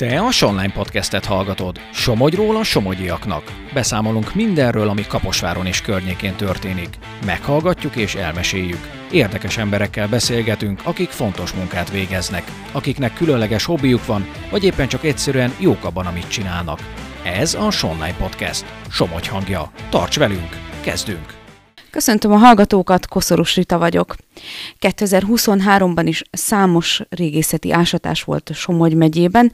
Te a Sonline Podcastet hallgatod. Somogyról a somogyiaknak. Beszámolunk mindenről, ami Kaposváron és környékén történik. Meghallgatjuk és elmeséljük. Érdekes emberekkel beszélgetünk, akik fontos munkát végeznek, akiknek különleges hobbiuk van, vagy éppen csak egyszerűen jók abban, amit csinálnak. Ez a Sonline Podcast. Somogy hangja. Tarts velünk! Kezdünk! Köszöntöm a hallgatókat, Koszorús Rita vagyok. 2023-ban is számos régészeti ásatás volt Somogy megyében,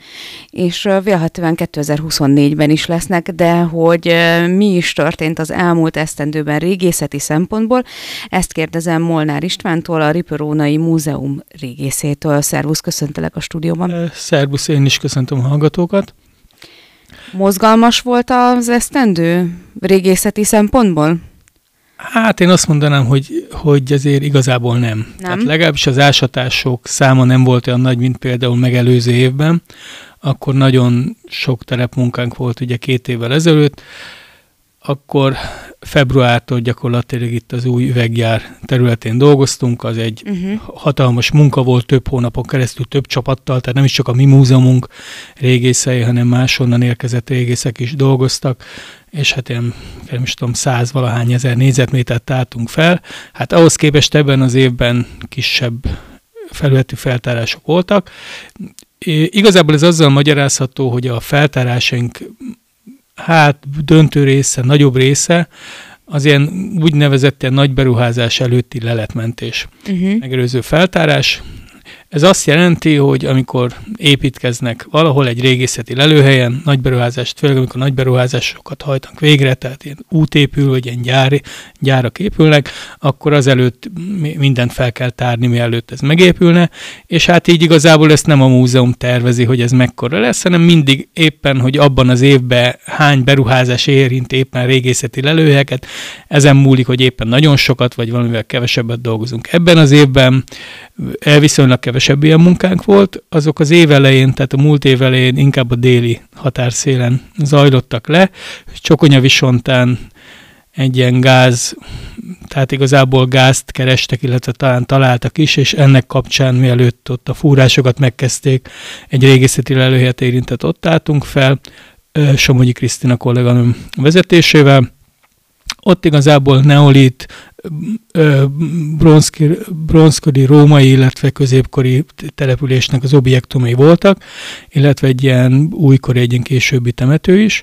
és vélhetően 2024-ben is lesznek, de hogy mi is történt az elmúlt esztendőben régészeti szempontból, ezt kérdezem Molnár Istvántól, a Riperónai Múzeum régészétől. Szervusz, köszöntelek a stúdióban. Szervusz, én is köszöntöm a hallgatókat. Mozgalmas volt az esztendő régészeti szempontból? Hát én azt mondanám, hogy, hogy azért igazából nem. nem. Tehát legalábbis az ásatások száma nem volt olyan nagy, mint például megelőző évben. Akkor nagyon sok terepmunkánk volt ugye két évvel ezelőtt. Akkor februártól gyakorlatilag itt az új üveggyár területén dolgoztunk, az egy uh-huh. hatalmas munka volt több hónapon keresztül, több csapattal, tehát nem is csak a mi múzeumunk régészei, hanem máshonnan érkezett régészek is dolgoztak, és hát én nem is tudom, száz valahány ezer négyzetmétert tártunk fel. Hát ahhoz képest ebben az évben kisebb felületű feltárások voltak. Igazából ez azzal magyarázható, hogy a feltárásaink hát döntő része, nagyobb része az ilyen úgynevezett ilyen nagy beruházás előtti leletmentés. Uh-huh. Megelőző feltárás, ez azt jelenti, hogy amikor építkeznek valahol egy régészeti lelőhelyen, nagy beruházást, főleg amikor nagy beruházásokat hajtanak végre, tehát ilyen út épül, vagy ilyen gyár, gyárak épülnek, akkor azelőtt mindent fel kell tárni, mielőtt ez megépülne, és hát így igazából ezt nem a múzeum tervezi, hogy ez mekkora lesz, hanem mindig éppen, hogy abban az évben hány beruházás érint éppen régészeti lelőhelyeket, ezen múlik, hogy éppen nagyon sokat, vagy valamivel kevesebbet dolgozunk. Ebben az évben viszonylag kevesebb ilyen munkánk volt, azok az év elején, tehát a múlt év elején inkább a déli határszélen zajlottak le. Csokonya visontán egy ilyen gáz, tehát igazából gázt kerestek, illetve talán találtak is, és ennek kapcsán mielőtt ott a fúrásokat megkezdték, egy régészeti lelőhelyet érintett ott álltunk fel, Somogyi Krisztina kolléganőm vezetésével, ott igazából neolit, bronzkori, római, illetve középkori településnek az objektumai voltak, illetve egy ilyen újkori, egy ilyen későbbi temető is.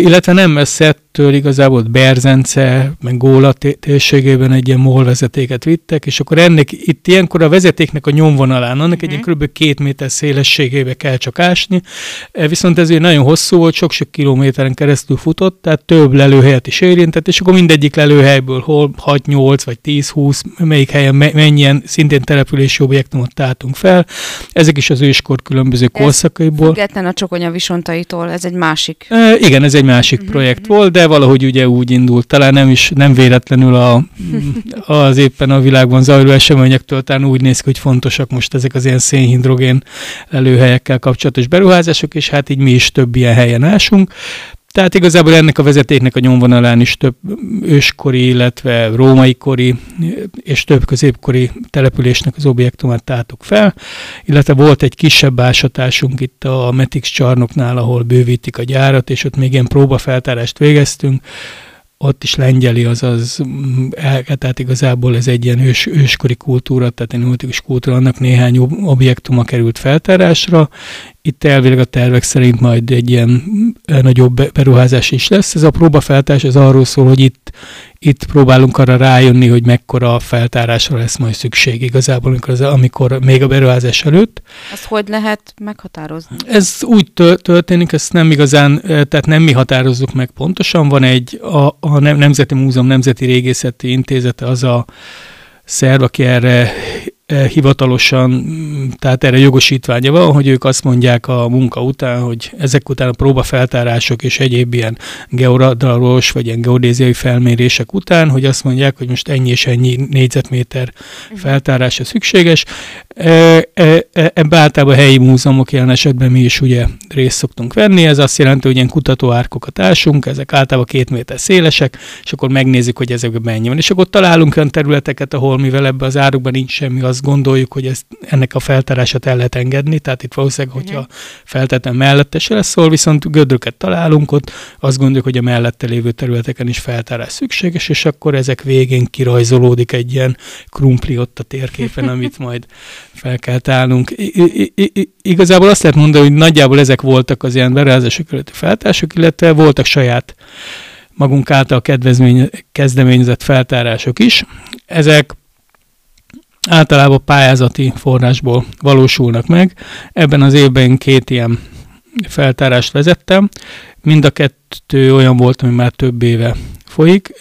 Illetve nem messze től igazából Berzence, meg Góla térségében egy ilyen MOL vezetéket vittek, és akkor ennek itt ilyenkor a vezetéknek a nyomvonalán, annak egy ilyen mhm. kb. két méter szélességébe kell csak ásni, e, viszont ezért nagyon hosszú volt, sok-sok kilométeren keresztül futott, tehát több lelőhelyet is érintett, és akkor mindegyik lelőhelyből hol 6-8 vagy 10-20, melyik helyen mennyien szintén települési objektumot táltunk fel. Ezek is az őskor különböző korszakaiból. Független a csokonya visontaitól, ez egy másik. E, igen, ez egy másik mm-hmm. projekt volt, de valahogy ugye úgy indult, talán nem is, nem véletlenül a, az éppen a világban zajló eseményektől talán úgy néz ki, hogy fontosak most ezek az ilyen szénhidrogén lelőhelyekkel kapcsolatos beruházások, és hát így mi is több ilyen helyen ásunk. Tehát igazából ennek a vezetéknek a nyomvonalán is több őskori, illetve római kori és több középkori településnek az objektumát táltuk fel, illetve volt egy kisebb ásatásunk itt a Metix csarnoknál, ahol bővítik a gyárat, és ott még ilyen próbafeltárást végeztünk, ott is lengyeli, azaz, mm, tehát igazából ez egy ilyen ős, őskori kultúra, tehát egy multikus kultúra, annak néhány objektuma került feltárásra. Itt elvileg a tervek szerint majd egy ilyen eh, nagyobb beruházás is lesz. Ez a próbafeltárás, ez arról szól, hogy itt, itt próbálunk arra rájönni, hogy mekkora feltárásra lesz majd szükség igazából, amikor, az, amikor még a beruházás előtt. Ezt hogy lehet meghatározni? Ez úgy történik, ezt nem igazán, tehát nem mi határozzuk meg pontosan. Van egy, a, a Nemzeti Múzeum Nemzeti Régészeti Intézete az a szerv, aki erre hivatalosan, tehát erre jogosítványa van, hogy ők azt mondják a munka után, hogy ezek után a próbafeltárások és egyéb ilyen georadalos vagy ilyen geodéziai felmérések után, hogy azt mondják, hogy most ennyi és ennyi négyzetméter mhm. feltárása szükséges. E, e, ebben általában a helyi múzeumok jelen esetben mi is ugye részt szoktunk venni, ez azt jelenti, hogy ilyen kutatóárkokat ásunk, ezek általában két méter szélesek, és akkor megnézzük, hogy ezekben mennyi van. És akkor találunk olyan területeket, ahol mivel ebben az árukban nincs semmi azt gondoljuk, hogy ezt, ennek a feltárását el lehet engedni, tehát itt valószínűleg, uh-huh. hogyha feltetem mellette se lesz szól, viszont gödröket találunk ott, azt gondoljuk, hogy a mellette lévő területeken is feltárás szükséges, és akkor ezek végén kirajzolódik egy ilyen krumpli ott a térképen, amit majd fel kell tálnunk. I- I- I- igazából azt lehet mondani, hogy nagyjából ezek voltak az ilyen beruházások előtti feltárások, illetve voltak saját magunk által kezdeményezett feltárások is. Ezek általában pályázati forrásból valósulnak meg. Ebben az évben két ilyen feltárást vezettem. Mind a kettő olyan volt, ami már több éve folyik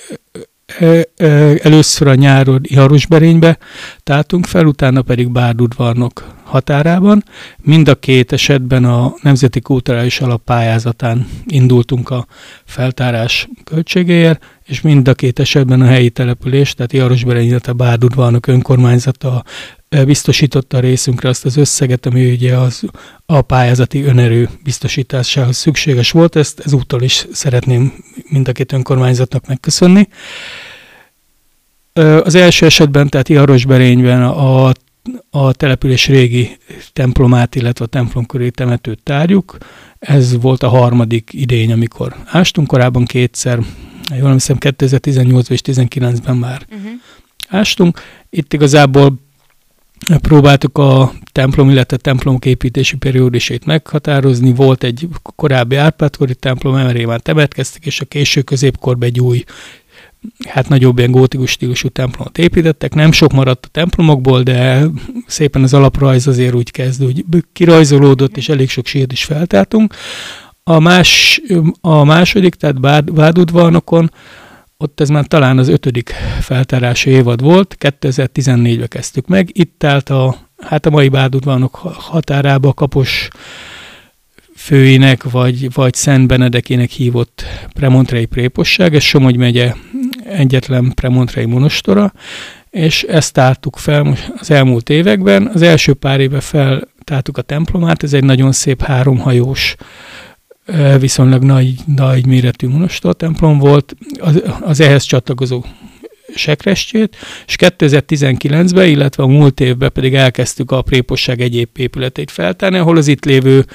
először a nyáron Iharusberénybe táltunk fel, utána pedig Bárdudvarnok határában. Mind a két esetben a Nemzeti Kulturális Alap pályázatán indultunk a feltárás költségéért, és mind a két esetben a helyi település, tehát Iharusberény, illetve Bárdudvarnok önkormányzata biztosította a részünkre azt az összeget, ami ugye az a pályázati önerő biztosításához szükséges volt. Ezt ezúttal is szeretném mind a két önkormányzatnak megköszönni. Az első esetben, tehát Iharosberényben a, a település régi templomát, illetve a templom köré temetőt tárjuk. Ez volt a harmadik idény, amikor ástunk, korábban kétszer, jól hiszem 2018 és 2019-ben már uh-huh. ástunk. Itt igazából próbáltuk a templom, illetve templomok építési periódusét meghatározni. Volt egy korábbi Árpádkori templom, már temetkeztek, és a késő középkorban egy új hát nagyobb ilyen gótikus stílusú templomot építettek. Nem sok maradt a templomokból, de szépen az alaprajz azért úgy kezd, hogy kirajzolódott, és elég sok sírt is feltáltunk. A, más, a második, tehát Vádudvarnokon, ott ez már talán az ötödik feltárási évad volt, 2014-ben kezdtük meg. Itt állt a, hát a mai Bádudvarnok határába kapos főinek, vagy, vagy Szent Benedekének hívott premontrei préposság, ez Somogy megye egyetlen premontrei monostora, és ezt tártuk fel az elmúlt években. Az első pár éve feltártuk a templomát, ez egy nagyon szép háromhajós, viszonylag nagy, nagy méretű monostor templom volt, az, az ehhez csatlakozó sekrestjét, és 2019-ben, illetve a múlt évben pedig elkezdtük a préposság egyéb épületeit feltárni, ahol az itt lévő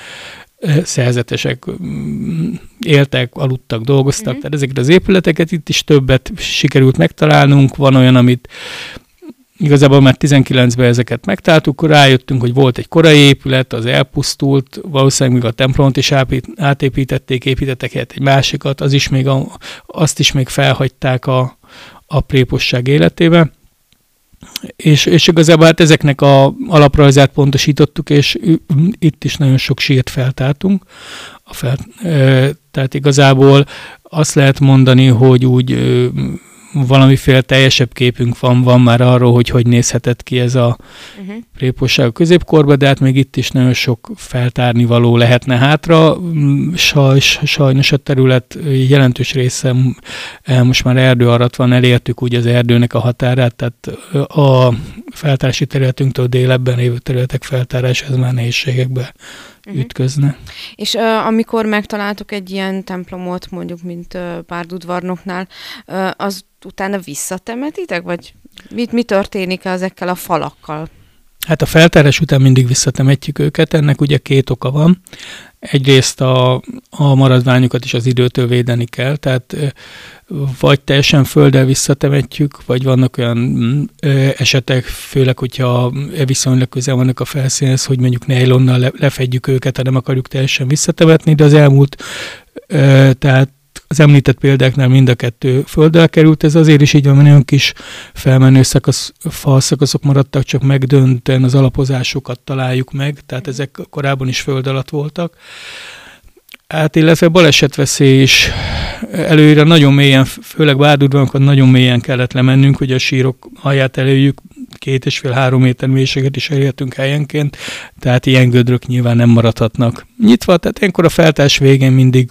szerzetesek mm, éltek, aludtak, dolgoztak, uh-huh. tehát ezeket az épületeket itt is többet sikerült megtalálnunk, van olyan, amit igazából már 19-ben ezeket megtaláltuk, rájöttünk, hogy volt egy korai épület, az elpusztult, valószínűleg még a templomot is átépítették, építettek helyett egy másikat, az is még a, azt is még felhagyták a, a préposság életébe. És, és igazából hát ezeknek a alaprajzát pontosítottuk, és itt is nagyon sok sírt feltártunk. A fel, tehát igazából azt lehet mondani, hogy úgy valamiféle teljesebb képünk van, van már arról, hogy hogy nézhetett ki ez a uh-huh. préposság a középkorban, de hát még itt is nagyon sok feltárni való lehetne hátra. Sajnos, sajnos a terület jelentős része most már erdő alatt van, elértük úgy az erdőnek a határát, tehát a feltárási területünktől délebben lévő területek feltárása ez már nehézségekbe uh-huh. ütközne. És uh, amikor megtaláltuk egy ilyen templomot, mondjuk, mint uh, uh, az utána visszatemetitek, vagy mit, mi történik ezekkel a falakkal? Hát a feltárás után mindig visszatemetjük őket, ennek ugye két oka van. Egyrészt a, a maradványokat is az időtől védeni kell, tehát vagy teljesen földdel visszatemetjük, vagy vannak olyan mm, esetek, főleg, hogyha viszonylag közel vannak a felszínhez, hogy mondjuk nejlonnal lefedjük őket, ha nem akarjuk teljesen visszatemetni, de az elmúlt, tehát az említett példáknál mind a kettő földdel került, ez azért is így van, mert nagyon kis felmenő szakasz, falszakaszok maradtak, csak megdöntően az alapozásokat találjuk meg, tehát ezek korábban is föld alatt voltak. Hát illetve balesetveszély is. Előre nagyon mélyen, főleg Bárdudvankon nagyon mélyen kellett lemennünk, hogy a sírok alját előjük, két és fél három méter mélységet is elértünk helyenként, tehát ilyen gödrök nyilván nem maradhatnak. Nyitva, tehát ilyenkor a feltás végén mindig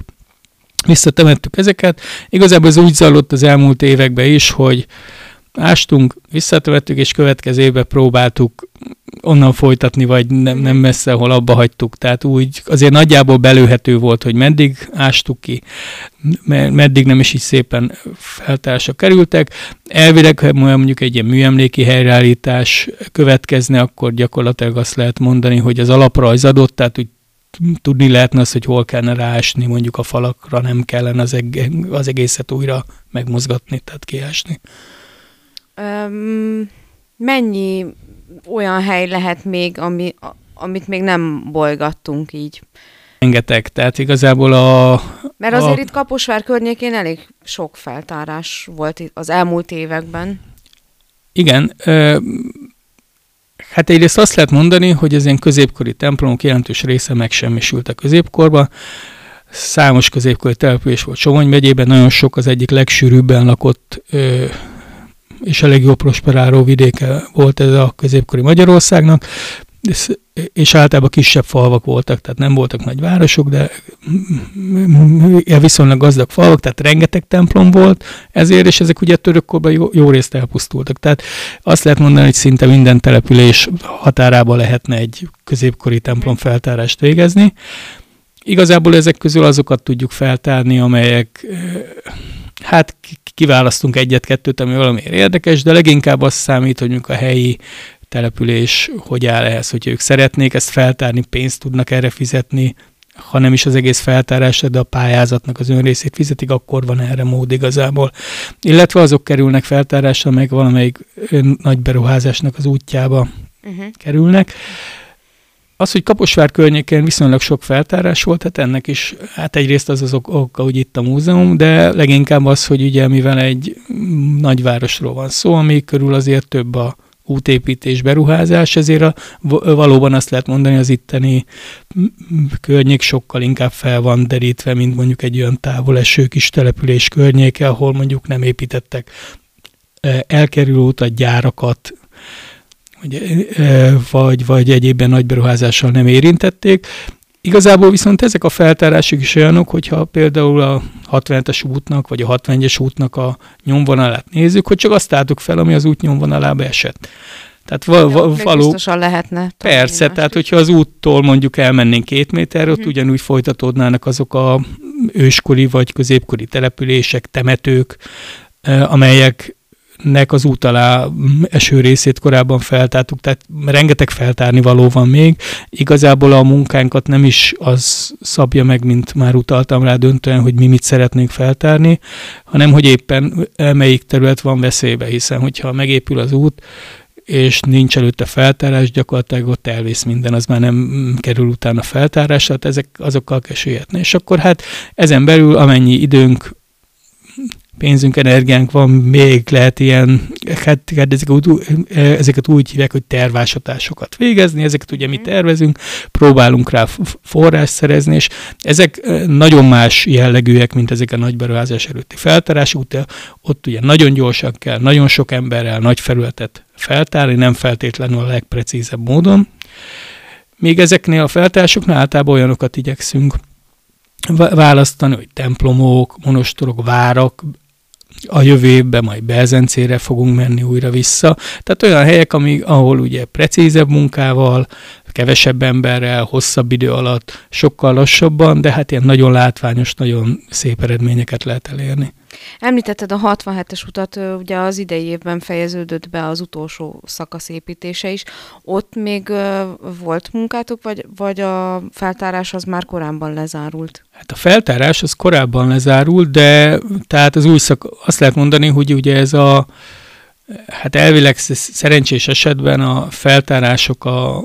visszatemettük ezeket. Igazából ez úgy zajlott az elmúlt években is, hogy ástunk, visszatövettük, és következő évben próbáltuk onnan folytatni, vagy nem, nem messze, ahol abba hagytuk. Tehát úgy azért nagyjából belőhető volt, hogy meddig ástuk ki, meddig nem is így szépen feltársa kerültek. Elvileg, mondjuk egy ilyen műemléki helyreállítás következne, akkor gyakorlatilag azt lehet mondani, hogy az alaprajz adott, tehát úgy tudni lehetne az, hogy hol kellene ráásni, mondjuk a falakra nem kellene az, eg- az egészet újra megmozgatni, tehát kiásni. Um, mennyi olyan hely lehet még, ami, amit még nem bolygattunk így? Rengeteg, tehát igazából a... Mert azért a... itt Kaposvár környékén elég sok feltárás volt az elmúlt években. Igen, hát egyrészt azt lehet mondani, hogy az ilyen középkori templomok jelentős része megsemmisült a középkorban. Számos középkori település volt Somony megyében, nagyon sok az egyik legsűrűbben lakott ö, és a legjobb prosperáló vidéke volt ez a középkori Magyarországnak, és általában kisebb falvak voltak, tehát nem voltak nagy városok, de viszonylag gazdag falvak, tehát rengeteg templom volt ezért, és ezek ugye törökkorban jó, jó részt elpusztultak. Tehát azt lehet mondani, hogy szinte minden település határába lehetne egy középkori templom feltárást végezni. Igazából ezek közül azokat tudjuk feltárni, amelyek hát kiválasztunk egyet-kettőt, ami valamiért érdekes, de leginkább azt számít, hogy a helyi település hogy áll ehhez, hogy ők szeretnék ezt feltárni, pénzt tudnak erre fizetni, ha nem is az egész feltárás, de a pályázatnak az önrészét fizetik, akkor van erre mód igazából. Illetve azok kerülnek feltárásra, meg valamelyik nagy beruházásnak az útjába uh-huh. kerülnek. Az, hogy Kaposvár környékén viszonylag sok feltárás volt, hát ennek is, hát egyrészt az az oka, hogy itt a múzeum, de leginkább az, hogy ugye mivel egy nagyvárosról van szó, ami körül azért több a útépítés, beruházás, ezért a, valóban azt lehet mondani, az itteni környék sokkal inkább fel van derítve, mint mondjuk egy olyan távol eső kis település környéke, ahol mondjuk nem építettek elkerülő utat, gyárakat, vagy, vagy egyébben nagy beruházással nem érintették. Igazából viszont ezek a feltárások is olyanok, hogyha például a 60-es útnak, vagy a 61-es útnak a nyomvonalát nézzük, hogy csak azt álltuk fel, ami az út nyomvonalába esett. Tehát val- val- való... Biztosan lehetne. Persze, tehát hogyha az úttól mondjuk elmennénk két méterre, ott uh-huh. ugyanúgy folytatódnának azok a őskori vagy középkori települések, temetők, amelyek nek az út alá eső részét korábban feltártuk, tehát rengeteg feltárni való van még. Igazából a munkánkat nem is az szabja meg, mint már utaltam rá döntően, hogy mi mit szeretnénk feltárni, hanem hogy éppen melyik terület van veszélybe, hiszen hogyha megépül az út, és nincs előtte feltárás, gyakorlatilag ott elvész minden, az már nem kerül utána feltárásra, tehát ezek azokkal kell süllyedni. És akkor hát ezen belül amennyi időnk pénzünk, energiánk van, még lehet ilyen, hát, hát ezeket, ezeket úgy hívják, hogy tervásatásokat végezni, ezeket ugye mi mhm. tervezünk, próbálunk rá forrás szerezni, és ezek nagyon más jellegűek, mint ezek a nagy beruházás előtti feltárás, ott, ott ugye nagyon gyorsan kell, nagyon sok emberrel nagy felületet feltárni, nem feltétlenül a legprecízebb módon. Még ezeknél a feltárásoknál általában olyanokat igyekszünk választani, hogy templomok, monostorok, várak, a jövő évben majd Belzencére fogunk menni újra vissza. Tehát olyan helyek, ami, ahol ugye precízebb munkával, kevesebb emberrel, hosszabb idő alatt, sokkal lassabban, de hát ilyen nagyon látványos, nagyon szép eredményeket lehet elérni. Említetted a 67-es utat, ugye az idei évben fejeződött be az utolsó szakasz építése is. Ott még volt munkátok, vagy, vagy a feltárás az már korábban lezárult? Hát a feltárás az korábban lezárult, de tehát az új szak, azt lehet mondani, hogy ugye ez a Hát elvileg szerencsés esetben a feltárások a,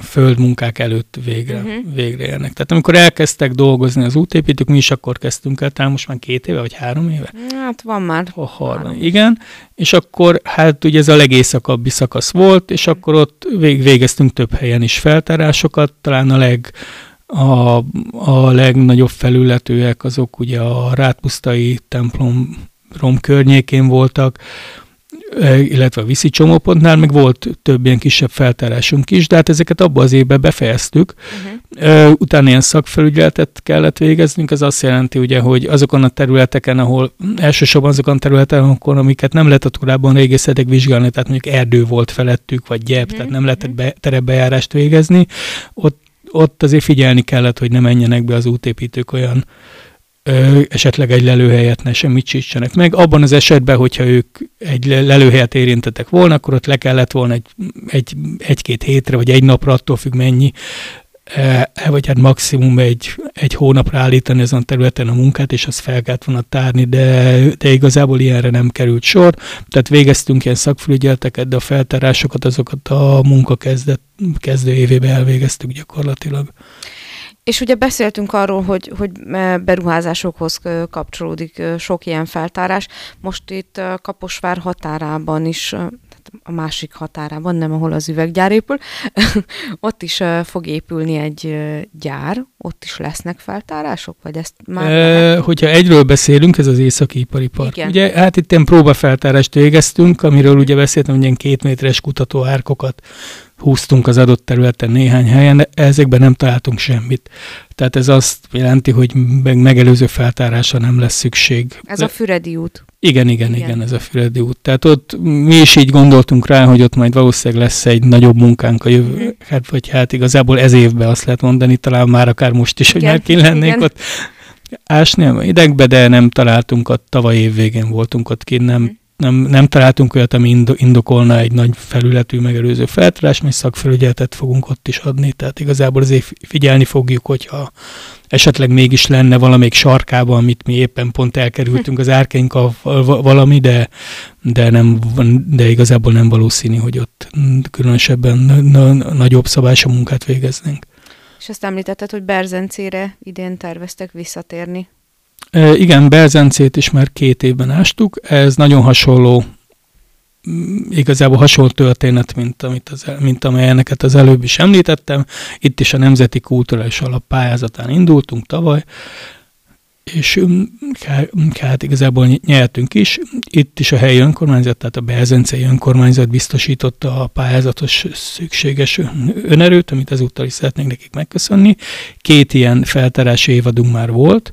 földmunkák előtt végre, uh-huh. végre érnek. Tehát amikor elkezdtek dolgozni az útépítők, mi is akkor kezdtünk el, talán most már két éve, vagy három éve? Hát van már. A harmadik. Igen, és akkor hát ugye ez a legészakabbi szakasz volt, és akkor ott vég, végeztünk több helyen is feltárásokat, talán a leg a, a legnagyobb felületűek azok ugye a Rátpusztai templom környékén voltak, illetve a viszi csomópontnál, meg volt több ilyen kisebb feltárásunk is, de hát ezeket abban az évben befejeztük. Uh-huh. Utána ilyen szakfelügyeletet kellett végeznünk, ez azt jelenti ugye, hogy azokon a területeken, ahol elsősorban azokon a területeken, amiket nem lehetett korábban régészetek vizsgálni, tehát mondjuk erdő volt felettük, vagy gyep, uh-huh. tehát nem lehetett be, terepbejárást végezni, ott, ott azért figyelni kellett, hogy ne menjenek be az útépítők olyan ö, esetleg egy lelőhelyet ne semmit csítsenek meg. Abban az esetben, hogyha ők egy lelőhelyet érintettek volna, akkor ott le kellett volna egy, egy, egy-két hétre, vagy egy napra, attól függ mennyi, e, vagy hát maximum egy, egy hónapra állítani ezen a területen a munkát, és azt fel kellett volna tárni, de, de igazából ilyenre nem került sor. Tehát végeztünk ilyen szakfelügyeleteket, de a feltárásokat, azokat a munka kezdet, kezdő évében elvégeztük gyakorlatilag. És ugye beszéltünk arról, hogy, hogy beruházásokhoz kapcsolódik sok ilyen feltárás. Most itt Kaposvár határában is a másik határában, nem ahol az üveggyár épül, ott is uh, fog épülni egy uh, gyár, ott is lesznek feltárások, vagy ezt már... E, hogyha egyről beszélünk, ez az északi ipari park. Igen. Ugye, hát itt ilyen próbafeltárást végeztünk, amiről ugye beszéltem, hogy ilyen két méteres kutatóárkokat húztunk az adott területen néhány helyen, de ezekben nem találtunk semmit. Tehát ez azt jelenti, hogy meg megelőző feltárásra nem lesz szükség. Ez a Füredi út. Igen, igen, igen, igen, ez a Füredi út. Tehát ott mi is így gondoltunk rá, hogy ott majd valószínűleg lesz egy nagyobb munkánk a jövő, mm. hát vagy hát igazából ez évben azt lehet mondani, talán már akár most is, hogy már ki lennénk ott ásni a idegbe, de nem találtunk ott, tavaly év végén voltunk ott ki, nem, mm nem, nem találtunk olyat, ami indokolna egy nagy felületű megelőző feltárás, mi szakfelügyeletet fogunk ott is adni, tehát igazából azért figyelni fogjuk, hogyha esetleg mégis lenne valamelyik sarkában, amit mi éppen pont elkerültünk az árkeink valami, de, de, nem, de igazából nem valószínű, hogy ott különösebben nagyobb szabású munkát végeznénk. És azt említetted, hogy Berzencére idén terveztek visszatérni. Igen, Belzencét is már két évben ástuk. Ez nagyon hasonló, mm, igazából hasonló történet, mint, amit az, mint amelyeneket az előbb is említettem. Itt is a Nemzeti Kulturális Alap pályázatán indultunk tavaly, és mm, hát igazából nyertünk is. Itt is a helyi önkormányzat, tehát a Belzencei önkormányzat biztosította a pályázatos szükséges önerőt, amit ezúttal is szeretnénk nekik megköszönni. Két ilyen feltárási évadunk már volt,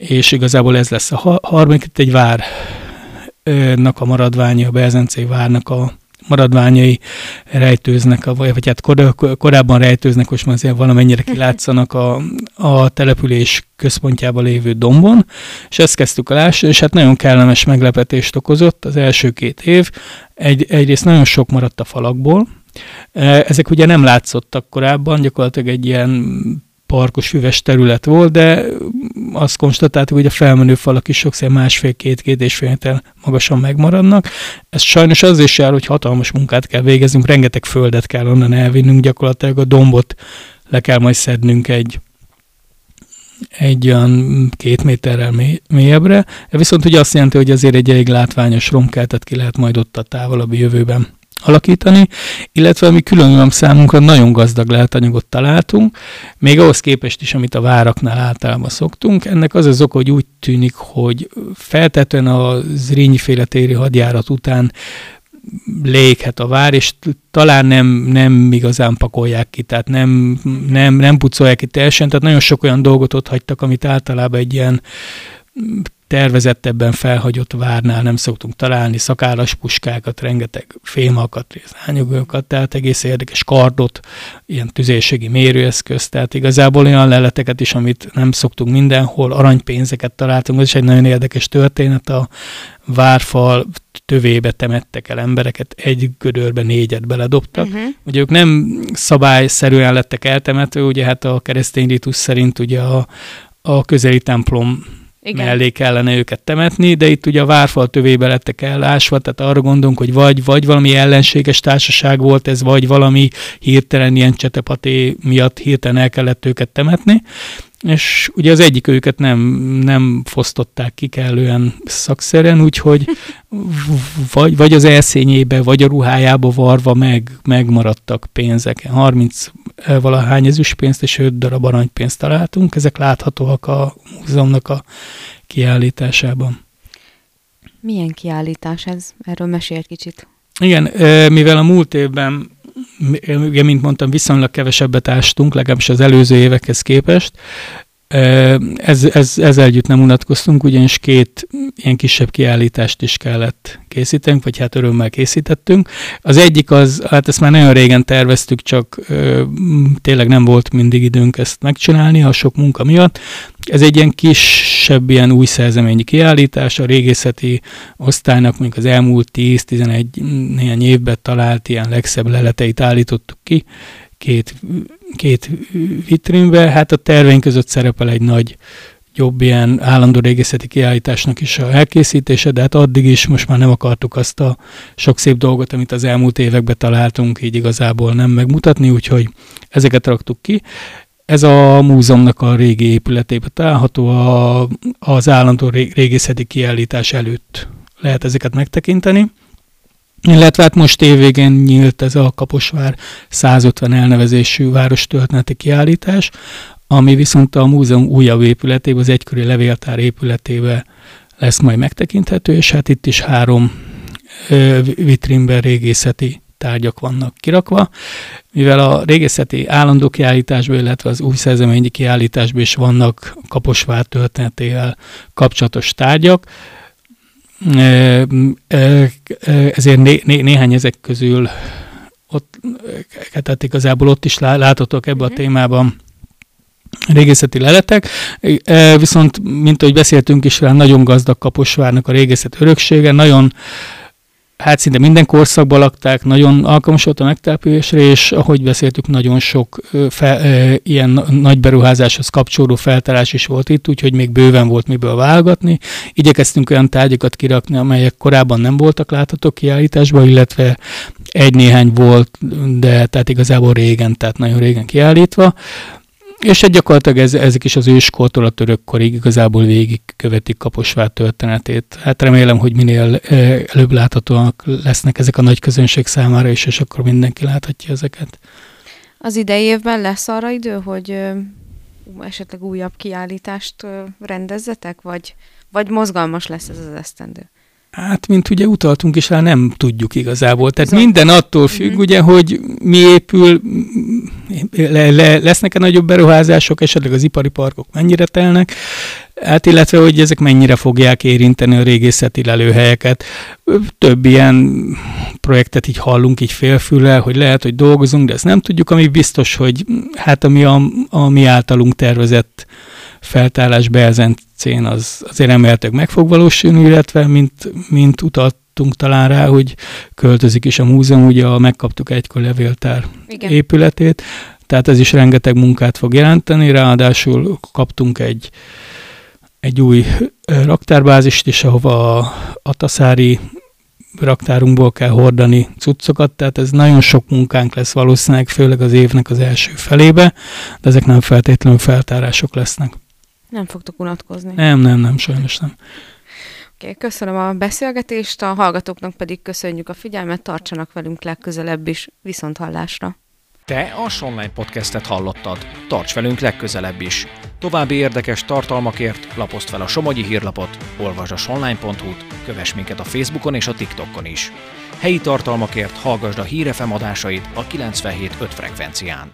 és igazából ez lesz a harmadik, egy várnak a maradványa, a Belzencei várnak a maradványai rejtőznek, vagy hát kor, korábban rejtőznek, most már azért valamennyire kilátszanak a, a település központjában lévő dombon, és ezt kezdtük a lásni, és hát nagyon kellemes meglepetést okozott az első két év. Egy, egyrészt nagyon sok maradt a falakból, ezek ugye nem látszottak korábban, gyakorlatilag egy ilyen parkos, füves terület volt, de azt konstatáltuk, hogy a felmenő falak is sokszor másfél-két-két és fél magasan megmaradnak. Ez sajnos az is jár, hogy hatalmas munkát kell végeznünk, rengeteg földet kell onnan elvinnünk, gyakorlatilag a dombot le kell majd szednünk egy egy olyan két méterrel mélyebbre, viszont ugye azt jelenti, hogy azért egy elég látványos romkeltet ki lehet majd ott a távolabbi jövőben alakítani, illetve ami különösen számunkra nagyon gazdag lehet anyagot találtunk, még ahhoz képest is, amit a váraknál általában szoktunk. Ennek az az oka, hogy úgy tűnik, hogy feltetően a zrínyi téri hadjárat után léghet a vár, és talán nem, nem igazán pakolják ki, tehát nem, nem, nem pucolják ki teljesen, tehát nagyon sok olyan dolgot ott hagytak, amit általában egy ilyen tervezettebben felhagyott várnál nem szoktunk találni, szakállas puskákat, rengeteg fémalkat, ányogokat, tehát egész érdekes kardot, ilyen tüzérségi mérőeszköz, tehát igazából olyan leleteket is, amit nem szoktunk mindenhol, aranypénzeket találtunk, ez is egy nagyon érdekes történet, a várfal tövébe temettek el embereket, egy gödörbe négyet beledobtak. Uh-huh. Ugye ők nem szabályszerűen lettek eltemetve, ugye hát a keresztény ritus szerint ugye a, a közeli templom igen. mellé kellene őket temetni, de itt ugye a várfal tövébe lettek elásva, tehát arra gondolunk, hogy vagy, vagy valami ellenséges társaság volt ez, vagy valami hirtelen ilyen csetepaté miatt hirtelen el kellett őket temetni, és ugye az egyik őket nem, nem fosztották ki kellően szakszerűen, úgyhogy vagy, vagy az elszényébe, vagy a ruhájába varva meg, megmaradtak pénzek. 30 valahány ezüstpénzt és 5 darab aranypénzt találtunk, ezek láthatóak a múzeumnak a kiállításában. Milyen kiállítás ez? Erről mesélj egy kicsit. Igen, mivel a múlt évben ugye, mint mondtam, viszonylag kevesebbet ástunk, legalábbis az előző évekhez képest, ez, ez, ezzel együtt nem unatkoztunk, ugyanis két ilyen kisebb kiállítást is kellett készítenünk, vagy hát örömmel készítettünk. Az egyik az, hát ezt már nagyon régen terveztük, csak ö, tényleg nem volt mindig időnk ezt megcsinálni a sok munka miatt. Ez egy ilyen kisebb, ilyen új szerzeményi kiállítás, a régészeti osztálynak mondjuk az elmúlt 10-11 néhány évben talált ilyen legszebb leleteit állítottuk ki, két, két vitrínbe. Hát a terveink között szerepel egy nagy jobb ilyen állandó régészeti kiállításnak is a elkészítése, de hát addig is most már nem akartuk azt a sok szép dolgot, amit az elmúlt években találtunk, így igazából nem megmutatni, úgyhogy ezeket raktuk ki. Ez a múzeumnak a régi épületében található a, az állandó régészeti kiállítás előtt lehet ezeket megtekinteni. Illetve hát most évvégén nyílt ez a Kaposvár 150 elnevezésű várostörténeti kiállítás, ami viszont a múzeum újabb épületében, az egykori levéltár épületében lesz majd megtekinthető, és hát itt is három vitrínben régészeti tárgyak vannak kirakva, mivel a régészeti állandó kiállításban, illetve az új szerzeményi kiállításban is vannak Kaposvár történetével kapcsolatos tárgyak, ezért né, né, néhány ezek közül ott, tehát igazából ott is láthatók ebbe a mhm. témában régészeti leletek, viszont, mint ahogy beszéltünk is, nagyon gazdag Kaposvárnak a régészet öröksége, nagyon hát szinte minden korszakban lakták, nagyon alkalmas volt a megtelepülésre, és ahogy beszéltük, nagyon sok fe, ilyen nagy beruházáshoz kapcsolódó feltárás is volt itt, úgyhogy még bőven volt miből válogatni. Igyekeztünk olyan tárgyakat kirakni, amelyek korábban nem voltak láthatók kiállításban, illetve egy-néhány volt, de tehát igazából régen, tehát nagyon régen kiállítva. És egy gyakorlatilag ez, ezek is az őskortól a törökkorig igazából végig követik Kaposvár történetét. Hát remélem, hogy minél előbb láthatóak lesznek ezek a nagy közönség számára is, és akkor mindenki láthatja ezeket. Az idei évben lesz arra idő, hogy esetleg újabb kiállítást rendezzetek, vagy, vagy mozgalmas lesz ez az esztendő? Hát, mint ugye utaltunk is rá, nem tudjuk igazából. Tehát Zon. minden attól függ, mm-hmm. ugye, hogy mi épül, le, le, lesznek-e nagyobb beruházások, esetleg az ipari parkok mennyire telnek, hát illetve, hogy ezek mennyire fogják érinteni a régészeti lelőhelyeket. Több ilyen projektet így hallunk így félfüllel, hogy lehet, hogy dolgozunk, de ezt nem tudjuk, ami biztos, hogy hát ami a, a mi általunk tervezett feltárás Belzencén az azért remélhetőleg meg fog valósulni, illetve mint, mint utaltunk talán rá, hogy költözik is a múzeum, ugye megkaptuk egykor levéltár Igen. épületét, tehát ez is rengeteg munkát fog jelenteni, ráadásul kaptunk egy, egy új raktárbázist is, ahova a, a taszári raktárunkból kell hordani cuccokat, tehát ez nagyon sok munkánk lesz valószínűleg, főleg az évnek az első felébe, de ezek nem feltétlenül feltárások lesznek. Nem fogtok unatkozni. Nem, nem, nem, sajnos nem. Oké, okay, köszönöm a beszélgetést, a hallgatóknak pedig köszönjük a figyelmet, tartsanak velünk legközelebb is, viszont hallásra. Te a Online Podcastet hallottad. Tarts velünk legközelebb is. További érdekes tartalmakért lapozd fel a Somogyi hírlapot, olvasd a sonline.hu-t, kövess minket a Facebookon és a TikTokon is. Helyi tartalmakért hallgasd a hírefem adásait a 97.5 frekvencián.